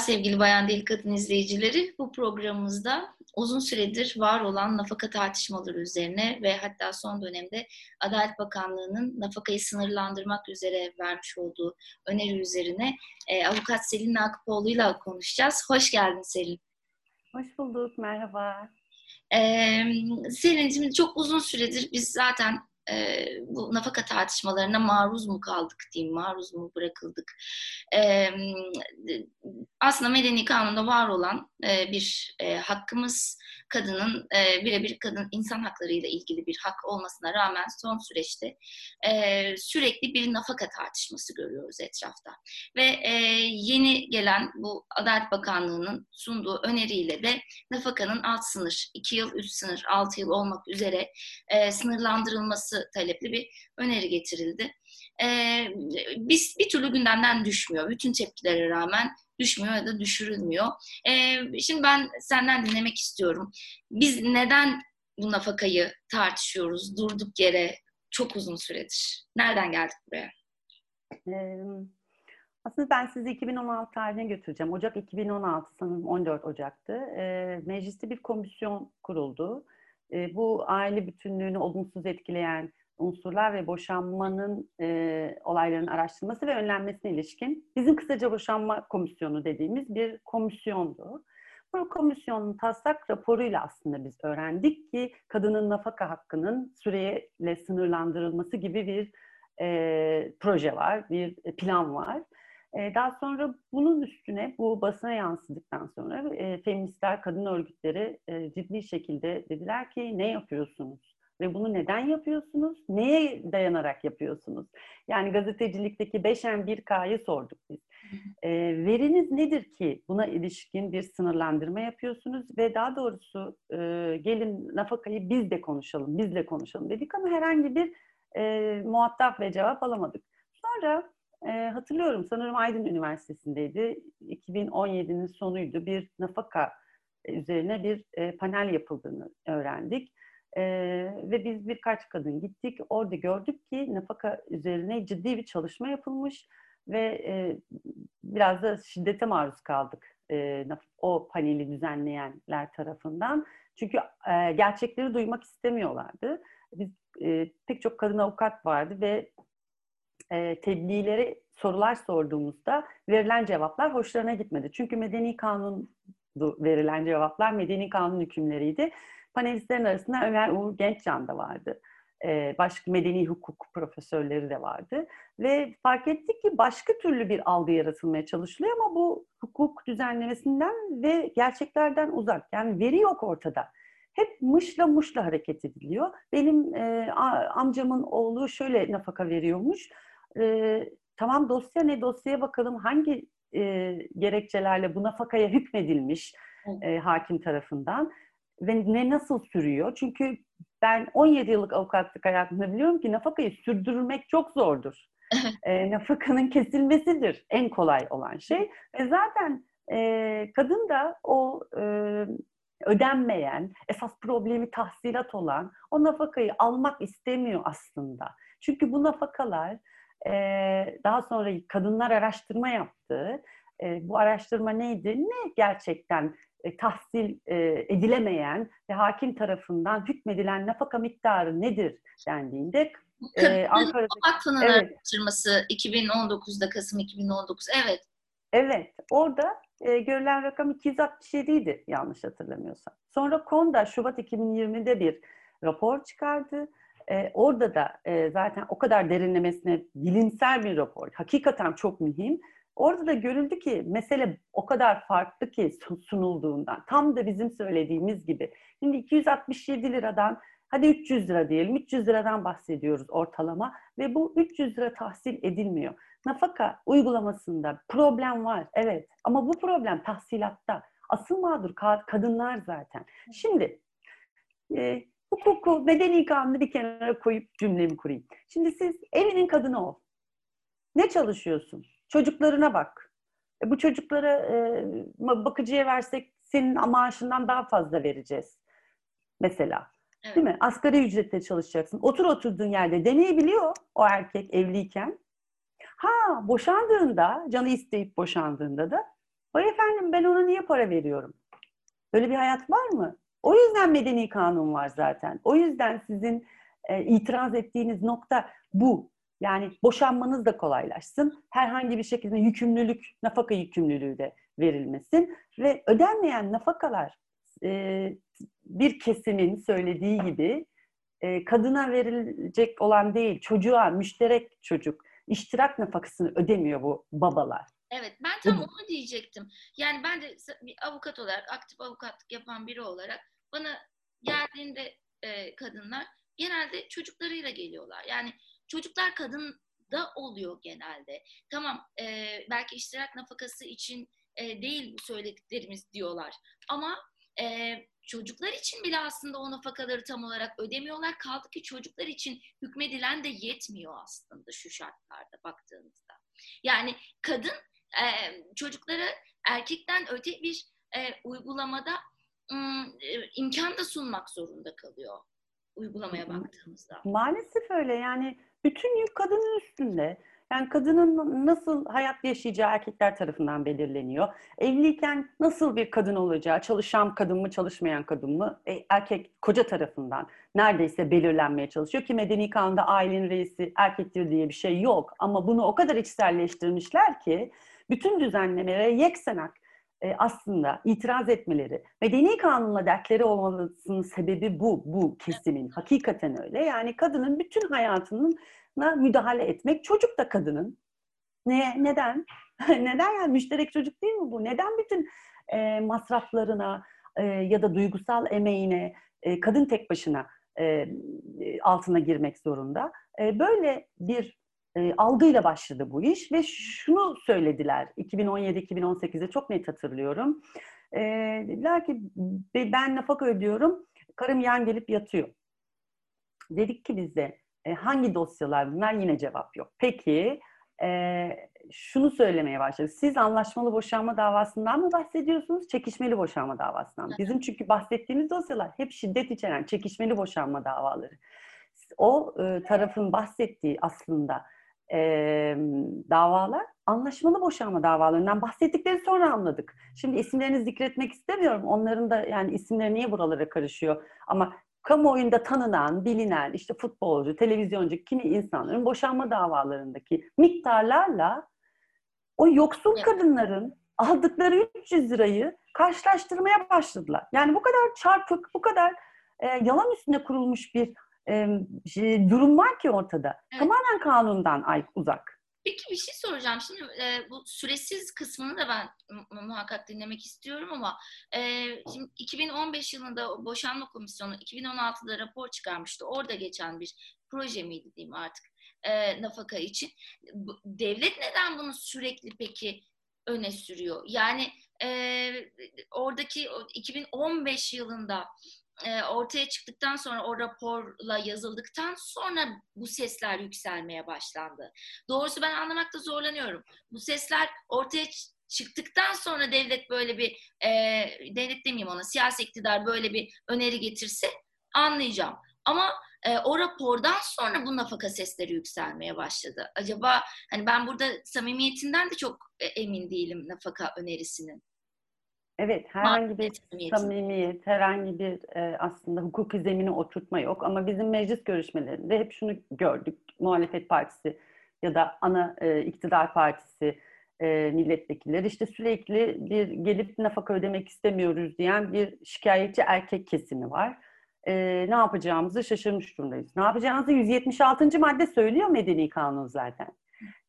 Sevgili Bayan Değil Kadın izleyicileri. Bu programımızda uzun süredir var olan nafaka tartışmaları üzerine ve hatta son dönemde Adalet Bakanlığı'nın nafakayı sınırlandırmak üzere vermiş olduğu öneri üzerine e, avukat Selin Nakipoğlu'yla konuşacağız. Hoş geldin Selin. Hoş bulduk, merhaba. Ee, Selin'cim çok uzun süredir biz zaten e, bu nafaka tartışmalarına maruz mu kaldık diyeyim, maruz mu bırakıldık? E, aslında medeni kanunda var olan e, bir e, hakkımız kadının e, birebir kadın insan haklarıyla ilgili bir hak olmasına rağmen son süreçte e, sürekli bir nafaka tartışması görüyoruz etrafta. Ve e, yeni gelen bu Adalet Bakanlığı'nın sunduğu öneriyle de nafakanın alt sınır, 2 yıl, 3 sınır, 6 yıl olmak üzere e, sınırlandırılması talepli bir öneri getirildi. E, biz bir türlü gündemden düşmüyor. Bütün tepkilere rağmen düşmüyor ya da düşürülmüyor. E, şimdi ben senden dinlemek istiyorum. Biz neden bu nafakayı tartışıyoruz durduk yere çok uzun süredir? Nereden geldik buraya? aslında ben sizi 2016 tarihine götüreceğim. Ocak 2016 sanırım 14 Ocak'tı. mecliste bir komisyon kuruldu. Bu aile bütünlüğünü olumsuz etkileyen unsurlar ve boşanmanın e, olayların araştırılması ve önlenmesine ilişkin bizim kısaca boşanma komisyonu dediğimiz bir komisyondu. Bu komisyonun taslak raporuyla aslında biz öğrendik ki kadının nafaka hakkının süreyle sınırlandırılması gibi bir e, proje var, bir plan var. E, daha sonra bunun üstüne bu basına yansıdıktan sonra e, feministler, kadın örgütleri e, ciddi şekilde dediler ki ne yapıyorsunuz? Ve bunu neden yapıyorsunuz? Neye dayanarak yapıyorsunuz? Yani gazetecilikteki 5M1K'yı sorduk biz. E, veriniz nedir ki buna ilişkin bir sınırlandırma yapıyorsunuz ve daha doğrusu e, gelin nafakayı biz de konuşalım, bizle konuşalım dedik ama herhangi bir e, muhatap ve cevap alamadık. Sonra e, hatırlıyorum sanırım Aydın Üniversitesi'ndeydi. 2017'nin sonuydu. Bir nafaka üzerine bir e, panel yapıldığını öğrendik. E, ve biz birkaç kadın gittik. Orada gördük ki nafaka üzerine ciddi bir çalışma yapılmış ve e, biraz da şiddete maruz kaldık e, o paneli düzenleyenler tarafından. Çünkü e, gerçekleri duymak istemiyorlardı. Biz e, pek çok kadın avukat vardı ve e, tebliğlere sorular sorduğumuzda verilen cevaplar hoşlarına gitmedi. Çünkü medeni kanun verilen cevaplar medeni kanun hükümleriydi Panelistlerin arasında Ömer Uğur Gençcan da vardı. Ee, başka medeni hukuk profesörleri de vardı. Ve fark ettik ki başka türlü bir algı yaratılmaya çalışılıyor ama bu hukuk düzenlemesinden ve gerçeklerden uzak. Yani veri yok ortada. Hep mışla muşla hareket ediliyor. Benim e, amcamın oğlu şöyle nafaka veriyormuş. E, tamam dosya ne dosyaya bakalım hangi e, gerekçelerle bu nafakaya hükmedilmiş e, hakim tarafından ve ne nasıl sürüyor? Çünkü ben 17 yıllık avukatlık hayatımda biliyorum ki nafakayı sürdürmek çok zordur. e, nafakanın kesilmesidir en kolay olan şey. Ve zaten e, kadın da o e, ödenmeyen, esas problemi tahsilat olan o nafakayı almak istemiyor aslında. Çünkü bu nafakalar e, daha sonra kadınlar araştırma yaptı. E, bu araştırma neydi? Ne gerçekten e, tahsil e, edilemeyen ve hakim tarafından hükmedilen nafaka miktarı nedir dendiğinde e, Ankara'da Vakfı'nın evet. araştırması 2019'da Kasım 2019 evet. Evet orada e, görülen rakam 267 idi yanlış hatırlamıyorsam. Sonra KONDA Şubat 2020'de bir rapor çıkardı. E, orada da e, zaten o kadar derinlemesine bilimsel bir rapor. Hakikaten çok mühim Orada da görüldü ki mesele o kadar farklı ki sunulduğundan. Tam da bizim söylediğimiz gibi. Şimdi 267 liradan hadi 300 lira diyelim. 300 liradan bahsediyoruz ortalama ve bu 300 lira tahsil edilmiyor. Nafaka uygulamasında problem var evet ama bu problem tahsilatta. Asıl mağdur kadınlar zaten. Şimdi e, hukuku, medeni kanunu bir kenara koyup cümlemi kurayım. Şimdi siz evinin kadını ol. Ne çalışıyorsun? Çocuklarına bak. E, bu çocuklara e, bakıcıya versek senin maaşından daha fazla vereceğiz. Mesela. Evet. Değil mi? Asgari ücretle çalışacaksın. Otur oturduğun yerde deneyebiliyor o erkek evliyken. Ha boşandığında, canı isteyip boşandığında da Vay efendim ben ona niye para veriyorum? Böyle bir hayat var mı? O yüzden medeni kanun var zaten. O yüzden sizin e, itiraz ettiğiniz nokta bu. Yani boşanmanız da kolaylaşsın. Herhangi bir şekilde yükümlülük, nafaka yükümlülüğü de verilmesin. Ve ödenmeyen nafakalar e, bir kesimin söylediği gibi e, kadına verilecek olan değil, çocuğa, müşterek çocuk, iştirak nafakasını ödemiyor bu babalar. Evet ben tam onu diyecektim. Yani ben de bir avukat olarak, aktif avukatlık yapan biri olarak bana geldiğinde e, kadınlar genelde çocuklarıyla geliyorlar. Yani çocuklar kadın da oluyor genelde. Tamam e, belki iştirak nafakası için e, değil bu söylediklerimiz diyorlar. Ama e, çocuklar için bile aslında o nafakaları tam olarak ödemiyorlar. Kaldı ki çocuklar için hükmedilen de yetmiyor aslında şu şartlarda baktığımızda. Yani kadın e, çocuklara erkekten öte bir e, uygulamada e, imkan da sunmak zorunda kalıyor uygulamaya baktığımızda. Maalesef öyle yani bütün yük kadının üstünde. Yani kadının nasıl hayat yaşayacağı erkekler tarafından belirleniyor. Evliyken nasıl bir kadın olacağı, çalışan kadın mı, çalışmayan kadın mı, e, erkek koca tarafından neredeyse belirlenmeye çalışıyor. Ki medeni kanunda ailenin reisi erkektir diye bir şey yok. Ama bunu o kadar içselleştirmişler ki bütün düzenlemelere yeksenak e, aslında itiraz etmeleri, medeni kanunla dertleri olmasının sebebi bu, bu kesimin. Hakikaten öyle. Yani kadının bütün hayatının müdahale etmek. Çocuk da kadının. Ne, neden? neden yani müşterek çocuk değil mi bu? Neden bütün e, masraflarına e, ya da duygusal emeğine e, kadın tek başına e, altına girmek zorunda? E, böyle bir e, algıyla başladı bu iş ve şunu söylediler 2017-2018'de çok net hatırlıyorum. E, dediler ki ben nafaka ödüyorum, karım yan gelip yatıyor. Dedik ki biz de e, hangi dosyalar bunlar yine cevap yok. Peki e, şunu söylemeye başladık. Siz anlaşmalı boşanma davasından mı bahsediyorsunuz, çekişmeli boşanma davasından mı? Bizim çünkü bahsettiğimiz dosyalar hep şiddet içeren çekişmeli boşanma davaları. O e, tarafın bahsettiği aslında e, davalar anlaşmalı boşanma davalarından bahsettikleri sonra anladık. Şimdi isimlerini zikretmek istemiyorum. Onların da yani isimleri niye buralara karışıyor? Ama kamuoyunda tanınan, bilinen işte futbolcu, televizyoncu kimi insanların boşanma davalarındaki miktarlarla o yoksul kadınların aldıkları 300 lirayı karşılaştırmaya başladılar. Yani bu kadar çarpık, bu kadar e, yalan üstüne kurulmuş bir e, durum var ki ortada. Evet. Tamamen kanundan uzak. Peki bir şey soracağım. Şimdi e, bu süresiz kısmını da ben muhakkak dinlemek istiyorum ama e, şimdi 2015 yılında Boşanma Komisyonu 2016'da rapor çıkarmıştı. Orada geçen bir proje miydi diyeyim artık e, nafaka için. Devlet neden bunu sürekli peki öne sürüyor? Yani e, oradaki 2015 yılında e, ortaya çıktıktan sonra o raporla yazıldıktan sonra bu sesler yükselmeye başlandı. Doğrusu ben anlamakta zorlanıyorum. Bu sesler ortaya çıktıktan sonra devlet böyle bir e, devlet demeyeyim ona siyasi iktidar böyle bir öneri getirse anlayacağım. Ama e, o rapordan sonra bu nafaka sesleri yükselmeye başladı. Acaba hani ben burada samimiyetinden de çok e, emin değilim nafaka önerisinin. Evet, herhangi bir samimiyet, herhangi bir e, aslında hukuki zemini oturtma yok. Ama bizim meclis görüşmelerinde hep şunu gördük. Muhalefet partisi ya da ana e, iktidar partisi e, milletvekilleri işte sürekli bir gelip nafaka ödemek istemiyoruz diyen bir şikayetçi erkek kesimi var. E, ne yapacağımızı şaşırmış durumdayız. Ne yapacağımızı 176. madde söylüyor Medeni Kanun zaten.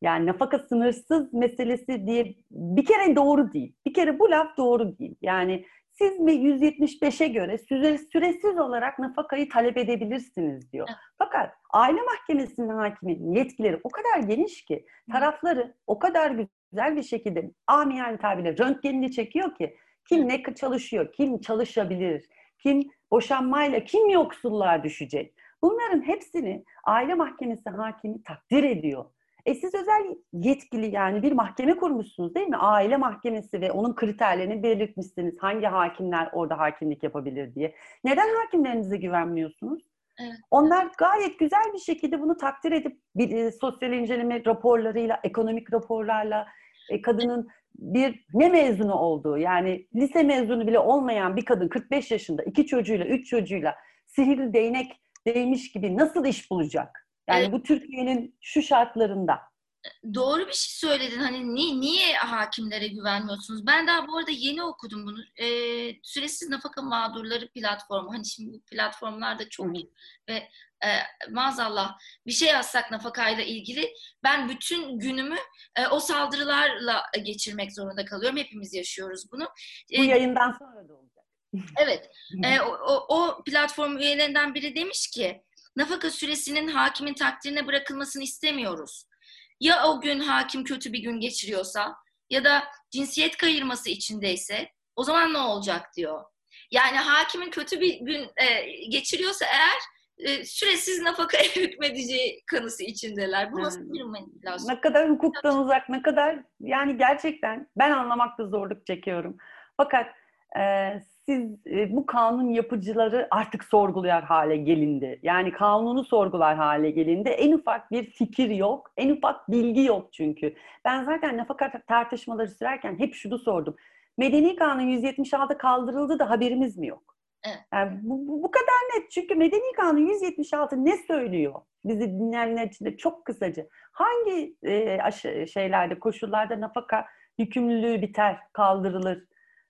Yani nafaka sınırsız meselesi diye bir kere doğru değil. Bir kere bu laf doğru değil. Yani siz mi 175'e göre süre, süresiz olarak nafakayı talep edebilirsiniz diyor. Fakat aile mahkemesinin hakiminin yetkileri o kadar geniş ki tarafları o kadar güzel bir şekilde amiyane tabirle röntgenini çekiyor ki kim ne çalışıyor, kim çalışabilir, kim boşanmayla, kim yoksulluğa düşecek. Bunların hepsini aile mahkemesi hakimi takdir ediyor. E siz özel yetkili yani bir mahkeme kurmuşsunuz değil mi? Aile mahkemesi ve onun kriterlerini belirtmişsiniz. Hangi hakimler orada hakimlik yapabilir diye. Neden hakimlerinize güvenmiyorsunuz? Evet. Onlar gayet güzel bir şekilde bunu takdir edip bir, e, sosyal inceleme raporlarıyla, ekonomik raporlarla, e, kadının bir ne mezunu olduğu yani lise mezunu bile olmayan bir kadın 45 yaşında iki çocuğuyla üç çocuğuyla sihirli değnek değmiş gibi nasıl iş bulacak? Yani evet. bu Türkiye'nin şu şartlarında. Doğru bir şey söyledin. Hani niye, niye hakimlere güvenmiyorsunuz? Ben daha bu arada yeni okudum bunu. Ee, süresiz nafaka mağdurları platformu. Hani şimdi bu platformlar da çok Hı. ve e, maazallah bir şey yazsak nafakayla ilgili ben bütün günümü e, o saldırılarla geçirmek zorunda kalıyorum. Hepimiz yaşıyoruz bunu. Bu yayından sonra da olacak. Evet. e, o, o, o platform üyelerinden biri demiş ki nafaka süresinin hakimin takdirine bırakılmasını istemiyoruz. Ya o gün hakim kötü bir gün geçiriyorsa ya da cinsiyet kayırması içindeyse o zaman ne olacak diyor. Yani hakimin kötü bir gün e, geçiriyorsa eğer e, süresiz nafaka hükmedeceği kanısı içindeler. Bu nasıl bir manipülasyon? Ne kadar hukuktan uzak, ne kadar yani gerçekten ben anlamakta zorluk çekiyorum. Fakat e, siz e, bu kanun yapıcıları artık sorgular hale gelindi. Yani kanunu sorgular hale gelindi. En ufak bir fikir yok, en ufak bilgi yok çünkü. Ben zaten nafaka tartışmaları sürerken hep şunu sordum. Medeni Kanun 176 kaldırıldı da haberimiz mi yok? Evet. Yani bu, bu, bu kadar net. Çünkü Medeni Kanun 176 ne söylüyor? Bizi dinleyenler için de çok kısaca. Hangi e, şeylerde, koşullarda nafaka yükümlülüğü biter, kaldırılır?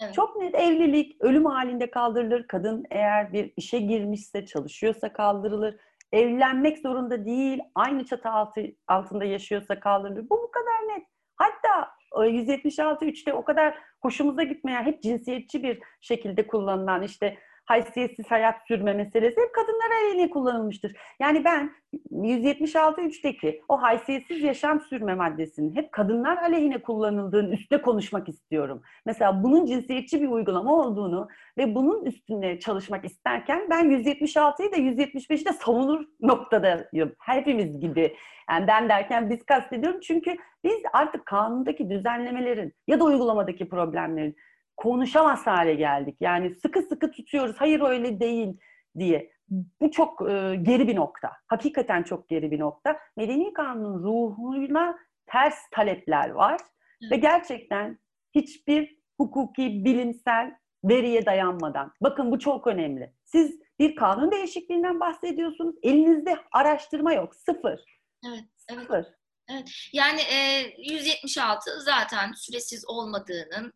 Evet. Çok net evlilik ölüm halinde kaldırılır. Kadın eğer bir işe girmişse, çalışıyorsa kaldırılır. Evlenmek zorunda değil, aynı çatı altı, altında yaşıyorsa kaldırılır. Bu bu kadar net. Hatta 176.3'te e, o kadar hoşumuza gitmeyen, hep cinsiyetçi bir şekilde kullanılan işte haysiyetsiz hayat sürme meselesi hep kadınlar aleyhine kullanılmıştır. Yani ben 176.3'teki o haysiyetsiz yaşam sürme maddesinin hep kadınlar aleyhine kullanıldığını üstüne konuşmak istiyorum. Mesela bunun cinsiyetçi bir uygulama olduğunu ve bunun üstünde çalışmak isterken ben 176'yı da 175'i de savunur noktadayım. Hepimiz gibi. Yani ben derken biz kastediyorum çünkü biz artık kanundaki düzenlemelerin ya da uygulamadaki problemlerin konuşamaz hale geldik. Yani sıkı sıkı tutuyoruz. Hayır öyle değil diye. Bu çok e, geri bir nokta. Hakikaten çok geri bir nokta. Medeni kanunun ruhuna ters talepler var. Hı. Ve gerçekten hiçbir hukuki, bilimsel veriye dayanmadan. Bakın bu çok önemli. Siz bir kanun değişikliğinden bahsediyorsunuz. Elinizde araştırma yok. Sıfır. Evet. Sıfır. Evet. Yani e, 176 zaten süresiz olmadığının,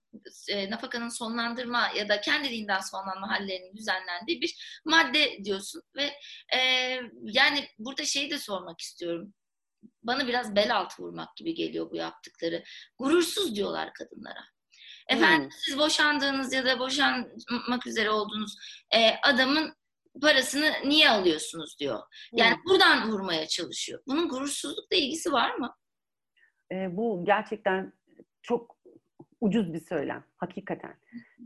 e, nafakanın sonlandırma ya da kendiliğinden sonlanma hallerinin düzenlendiği bir madde diyorsun ve e, yani burada şeyi de sormak istiyorum. Bana biraz bel altı vurmak gibi geliyor bu yaptıkları. Gurursuz diyorlar kadınlara. Efendim hmm. siz boşandığınız ya da boşanmak üzere olduğunuz e, adamın parasını niye alıyorsunuz diyor. Yani hmm. buradan vurmaya çalışıyor. Bunun gurursuzlukla ilgisi var mı? E, bu gerçekten çok ucuz bir söylem. Hakikaten.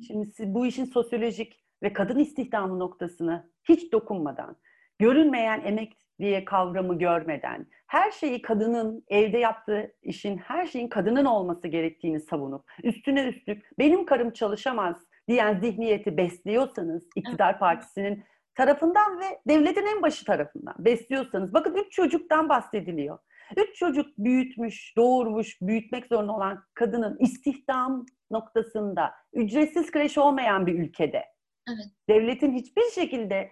Şimdi siz bu işin sosyolojik ve kadın istihdamı noktasını hiç dokunmadan, görünmeyen emek diye kavramı görmeden, her şeyi kadının evde yaptığı işin her şeyin kadının olması gerektiğini savunup, üstüne üstlük benim karım çalışamaz diyen zihniyeti besliyorsanız iktidar partisinin tarafından ve devletin en başı tarafından besliyorsanız, bakın üç çocuktan bahsediliyor. Üç çocuk büyütmüş, doğurmuş, büyütmek zorunda olan kadının istihdam noktasında ücretsiz kreş olmayan bir ülkede, evet. devletin hiçbir şekilde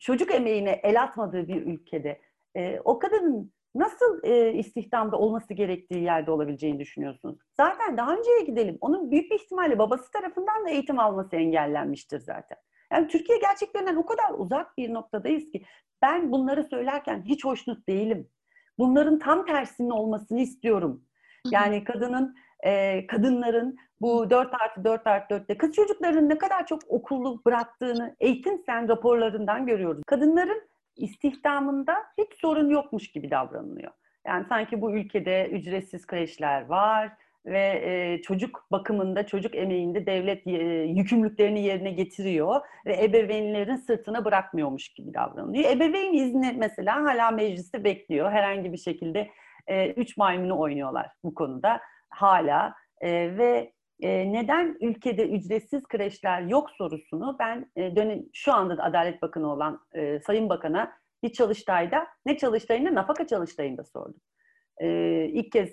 çocuk emeğine el atmadığı bir ülkede e, o kadının nasıl e, istihdamda olması gerektiği yerde olabileceğini düşünüyorsunuz? Zaten daha önceye gidelim. Onun büyük bir ihtimalle babası tarafından da eğitim alması engellenmiştir zaten. Yani Türkiye gerçeklerinden o kadar uzak bir noktadayız ki ben bunları söylerken hiç hoşnut değilim. Bunların tam tersinin olmasını istiyorum. Yani kadının, e, kadınların bu 4 artı 4 artı 4'te kız çocukların ne kadar çok okullu bıraktığını eğitim sen raporlarından görüyoruz. Kadınların istihdamında hiç sorun yokmuş gibi davranılıyor. Yani sanki bu ülkede ücretsiz kreşler var, ve e, çocuk bakımında, çocuk emeğinde devlet e, yükümlülüklerini yerine getiriyor ve ebeveynlerin sırtına bırakmıyormuş gibi davranıyor. Ebeveyn izni mesela hala mecliste bekliyor. Herhangi bir şekilde e, üç maymunu oynuyorlar bu konuda hala e, ve e, neden ülkede ücretsiz kreşler yok sorusunu ben e, dönem, şu anda da Adalet Bakanı olan e, Sayın Bakan'a bir çalıştayda ne çalıştayında nafaka çalıştayında sordum. E, ilk kez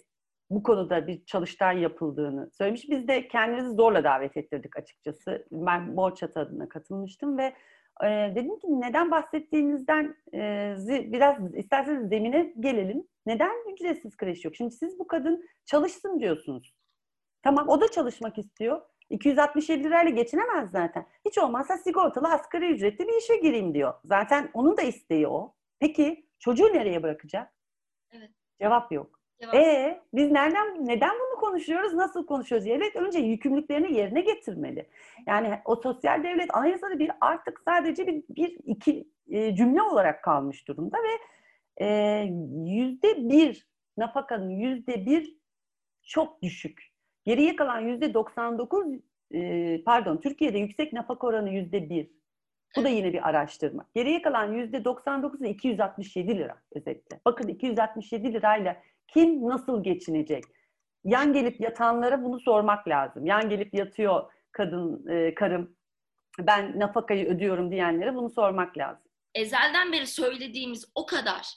bu konuda bir çalıştay yapıldığını söylemiş. Biz de kendimizi zorla davet ettirdik açıkçası. Ben Mor Çatı adına katılmıştım ve e, dedim ki neden bahsettiğinizden e, biraz isterseniz zemine gelelim. Neden ücretsiz kreş yok? Şimdi siz bu kadın çalışsın diyorsunuz. Tamam o da çalışmak istiyor. 267 lirayla geçinemez zaten. Hiç olmazsa sigortalı asgari ücretli bir işe gireyim diyor. Zaten onun da isteği o. Peki çocuğu nereye bırakacak? Evet. Cevap yok. Cevap. E biz nereden neden bunu konuşuyoruz? Nasıl konuşuyoruz? Devlet önce yükümlülüklerini yerine getirmeli. Yani o sosyal devlet anayasada bir artık sadece bir, bir iki e, cümle olarak kalmış durumda ve e, yüzde bir nafakanın yüzde bir çok düşük. Geriye kalan yüzde 99 e, pardon Türkiye'de yüksek nafaka oranı yüzde bir. Bu da yine bir araştırma. Geriye kalan yüzde 99'u 267 lira özetle. Bakın 267 lirayla kim nasıl geçinecek? Yan gelip yatanlara bunu sormak lazım. Yan gelip yatıyor kadın, e, karım ben nafakayı ödüyorum diyenlere bunu sormak lazım. Ezelden beri söylediğimiz o kadar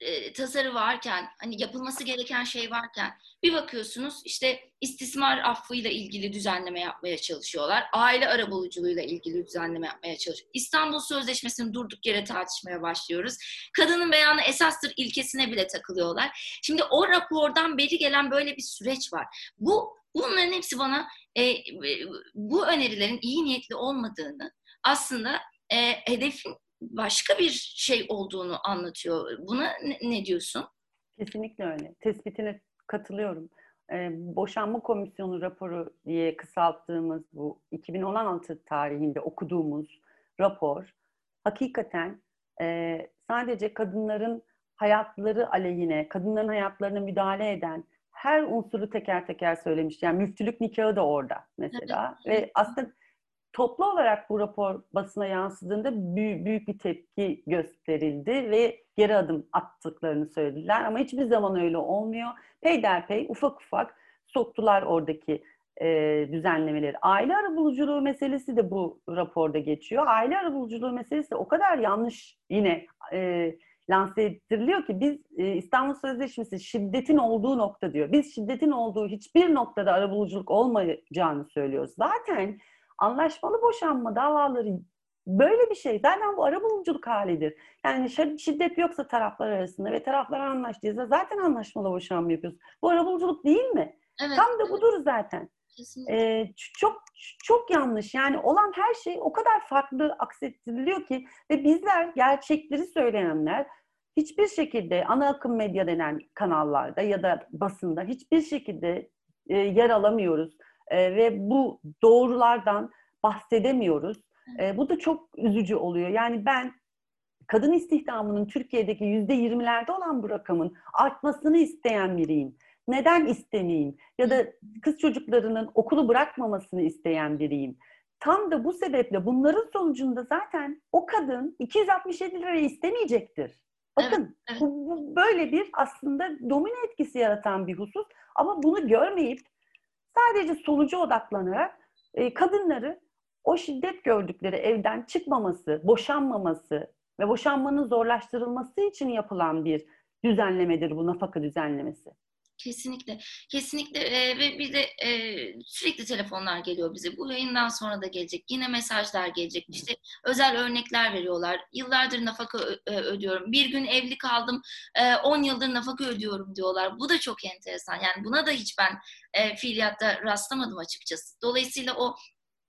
e, tasarı varken, hani yapılması gereken şey varken bir bakıyorsunuz işte istismar affıyla ilgili düzenleme yapmaya çalışıyorlar. Aile arabuluculuğuyla ilgili düzenleme yapmaya çalışıyor. İstanbul Sözleşmesi'ni durduk yere tartışmaya başlıyoruz. Kadının beyanı esastır ilkesine bile takılıyorlar. Şimdi o rapordan beri gelen böyle bir süreç var. Bu bunların hepsi bana e, bu önerilerin iyi niyetli olmadığını aslında e, hedefin başka bir şey olduğunu anlatıyor. Buna ne, ne diyorsun? Kesinlikle öyle. Tespitine katılıyorum. Ee, Boşanma Komisyonu raporu diye kısalttığımız bu 2016 tarihinde okuduğumuz rapor hakikaten e, sadece kadınların hayatları aleyhine, kadınların hayatlarına müdahale eden her unsuru teker teker söylemiş. Yani müftülük nikahı da orada mesela. Ve aslında toplu olarak bu rapor basına yansıdığında büyük, büyük bir tepki gösterildi ve geri adım attıklarını söylediler. Ama hiçbir zaman öyle olmuyor. Peyderpey ufak ufak soktular oradaki e, düzenlemeleri. Aile arabuluculuğu meselesi de bu raporda geçiyor. Aile arabuluculuğu meselesi de o kadar yanlış yine e, lanse ettiriliyor ki biz e, İstanbul Sözleşmesi şiddetin olduğu nokta diyor. Biz şiddetin olduğu hiçbir noktada arabuluculuk olmayacağını söylüyoruz. Zaten anlaşmalı boşanma davaları böyle bir şey. Zaten bu arabuluculuk halidir. Yani şiddet yoksa taraflar arasında ve taraflar anlaştıysa zaten anlaşmalı boşanma yapıyoruz. Bu arabuluculuk değil mi? Evet, Tam da budur zaten. Ee, çok çok yanlış. Yani olan her şey o kadar farklı aksettiriliyor ki ve bizler gerçekleri söyleyenler hiçbir şekilde ana akım medya denen kanallarda ya da basında hiçbir şekilde e, yer alamıyoruz e, ve bu doğrulardan bahsedemiyoruz. E, bu da çok üzücü oluyor. Yani ben kadın istihdamının Türkiye'deki yüzde yirmilerde olan bu rakamın artmasını isteyen biriyim. Neden istemeyeyim? Ya da kız çocuklarının okulu bırakmamasını isteyen biriyim. Tam da bu sebeple bunların sonucunda zaten o kadın 267 lirayı istemeyecektir. Bakın evet, evet. Bu, böyle bir aslında domino etkisi yaratan bir husus ama bunu görmeyip Sadece sonuca odaklanarak e, kadınları o şiddet gördükleri evden çıkmaması, boşanmaması ve boşanmanın zorlaştırılması için yapılan bir düzenlemedir bu nafaka düzenlemesi. Kesinlikle, kesinlikle ee, ve bir de e, sürekli telefonlar geliyor bize. Bu yayından sonra da gelecek. Yine mesajlar gelecek. İşte özel örnekler veriyorlar. Yıllardır nafaka ödüyorum. Bir gün evli kaldım, 10 e, yıldır nafaka ödüyorum diyorlar. Bu da çok enteresan. Yani buna da hiç ben e, fiiliyatta rastlamadım açıkçası. Dolayısıyla o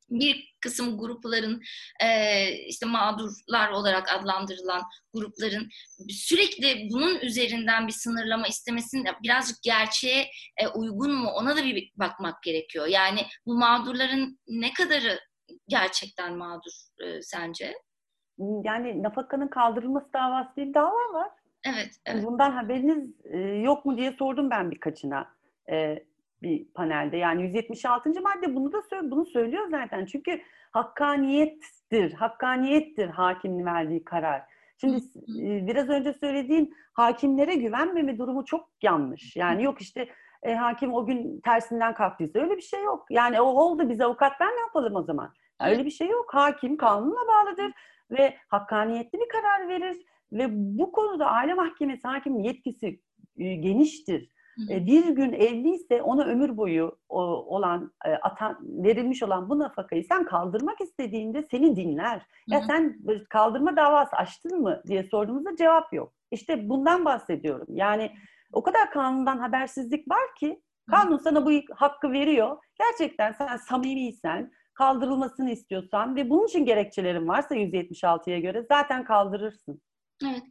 bir kısım grupların e, işte mağdurlar olarak adlandırılan grupların sürekli bunun üzerinden bir sınırlama istemesinin birazcık gerçeğe e, uygun mu ona da bir bakmak gerekiyor. Yani bu mağdurların ne kadarı gerçekten mağdur e, sence? Yani nafakanın kaldırılması davası bir dava var. Evet, evet. Bundan haberiniz e, yok mu diye sordum ben birkaçına. E, bir panelde. Yani 176. madde bunu da bunu söylüyor zaten. Çünkü hakkaniyettir, hakkaniyettir hakimin verdiği karar. Şimdi e, biraz önce söylediğin hakimlere güvenmeme durumu çok yanlış. Yani yok işte e, hakim o gün tersinden kalktıysa öyle bir şey yok. Yani o oldu biz avukatlar ne yapalım o zaman? Yani öyle bir şey yok. Hakim kanunla bağlıdır ve hakkaniyetli bir karar verir ve bu konuda aile mahkemesi hakimin yetkisi e, geniştir. E, bir gün evliyse ona ömür boyu o, olan e, atan verilmiş olan bu nafakayı sen kaldırmak istediğinde seni dinler. Ya sen kaldırma davası açtın mı diye sorduğumuzda cevap yok. İşte bundan bahsediyorum. Yani o kadar kanundan habersizlik var ki kanun sana bu hakkı veriyor. Gerçekten sen samimiysen, kaldırılmasını istiyorsan ve bunun için gerekçelerin varsa 176'ya göre zaten kaldırırsın. Evet.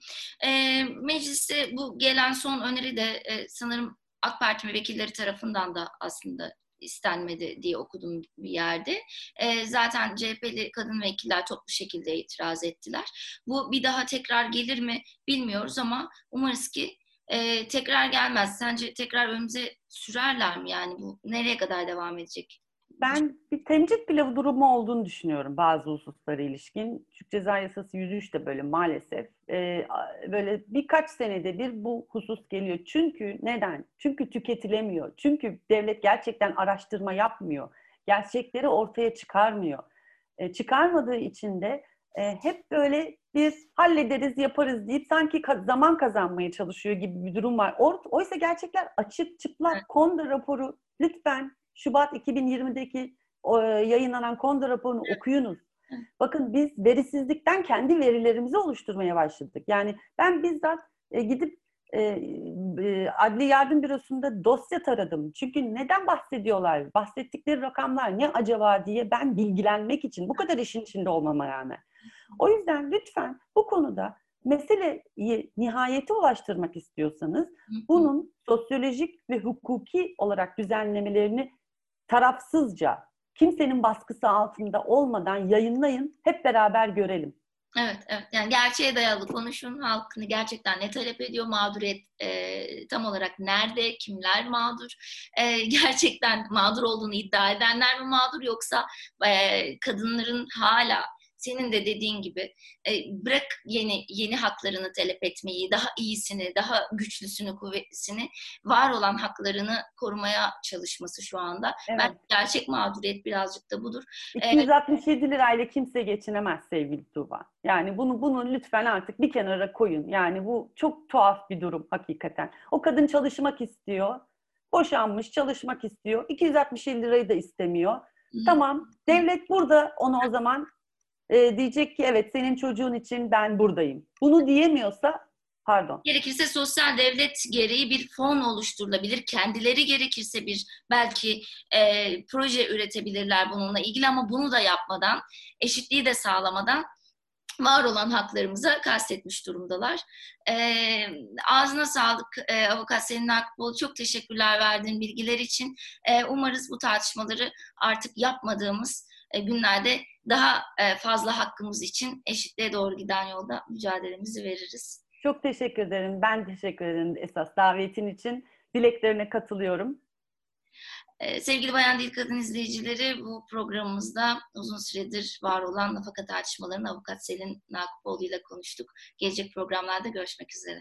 E, mecliste bu gelen son öneri de e, sanırım AK Parti vekilleri tarafından da aslında istenmedi diye okudum bir yerde. E, zaten CHP'li kadın vekiller toplu şekilde itiraz ettiler. Bu bir daha tekrar gelir mi bilmiyoruz ama umarız ki e, tekrar gelmez. Sence tekrar önümüze sürerler mi? Yani bu nereye kadar devam edecek? Ben bir temcit bile durumu olduğunu düşünüyorum bazı hususlara ilişkin. Türk Ceza Yasası 103 de böyle maalesef. Ee, böyle birkaç senede bir bu husus geliyor. Çünkü neden? Çünkü tüketilemiyor. Çünkü devlet gerçekten araştırma yapmıyor. Gerçekleri ortaya çıkarmıyor. Ee, çıkarmadığı için de e, hep böyle bir hallederiz, yaparız deyip sanki zaman kazanmaya çalışıyor gibi bir durum var. Oysa gerçekler açık, çıplak. Konda raporu lütfen Şubat 2020'deki yayınlanan Konda raporunu okuyunuz. Bakın biz verisizlikten kendi verilerimizi oluşturmaya başladık. Yani ben bizzat e, gidip e, e, Adli Yardım Bürosu'nda dosya taradım. Çünkü neden bahsediyorlar? Bahsettikleri rakamlar ne acaba diye ben bilgilenmek için bu kadar işin içinde olmama rağmen. O yüzden lütfen bu konuda meseleyi nihayete ulaştırmak istiyorsanız bunun sosyolojik ve hukuki olarak düzenlemelerini tarafsızca, kimsenin baskısı altında olmadan yayınlayın, hep beraber görelim. Evet, evet. Yani gerçeğe dayalı konuşun. Halkını gerçekten ne talep ediyor? Mağduriyet e, tam olarak nerede? Kimler mağdur? E, gerçekten mağdur olduğunu iddia edenler mi mağdur? Yoksa e, kadınların hala senin de dediğin gibi e, bırak yeni yeni haklarını talep etmeyi, daha iyisini, daha güçlüsünü, kuvvetlisini, var olan haklarını korumaya çalışması şu anda. Evet. Ben gerçek mağduriyet birazcık da budur. 267 lirayla kimse geçinemez sevgili Tuğba. Yani bunu bunu lütfen artık bir kenara koyun. Yani bu çok tuhaf bir durum hakikaten. O kadın çalışmak istiyor. Boşanmış, çalışmak istiyor. 267 lirayı da istemiyor. Tamam. Devlet burada onu o zaman e, diyecek ki evet senin çocuğun için ben buradayım. Bunu diyemiyorsa pardon. Gerekirse sosyal devlet gereği bir fon oluşturulabilir. Kendileri gerekirse bir belki e, proje üretebilirler bununla ilgili ama bunu da yapmadan, eşitliği de sağlamadan var olan haklarımıza kastetmiş durumdalar. E, ağzına sağlık e, avukat Selin Akbol. Çok teşekkürler verdiğin bilgiler için. E, umarız bu tartışmaları artık yapmadığımız e, günlerde daha e, fazla hakkımız için eşitliğe doğru giden yolda mücadelemizi veririz. Çok teşekkür ederim. Ben teşekkür ederim esas davetin için. Dileklerine katılıyorum. E, sevgili Bayan Dil Kadın izleyicileri bu programımızda uzun süredir var olan nafaka tartışmalarını avukat Selin Nakupoğlu ile konuştuk. Gelecek programlarda görüşmek üzere.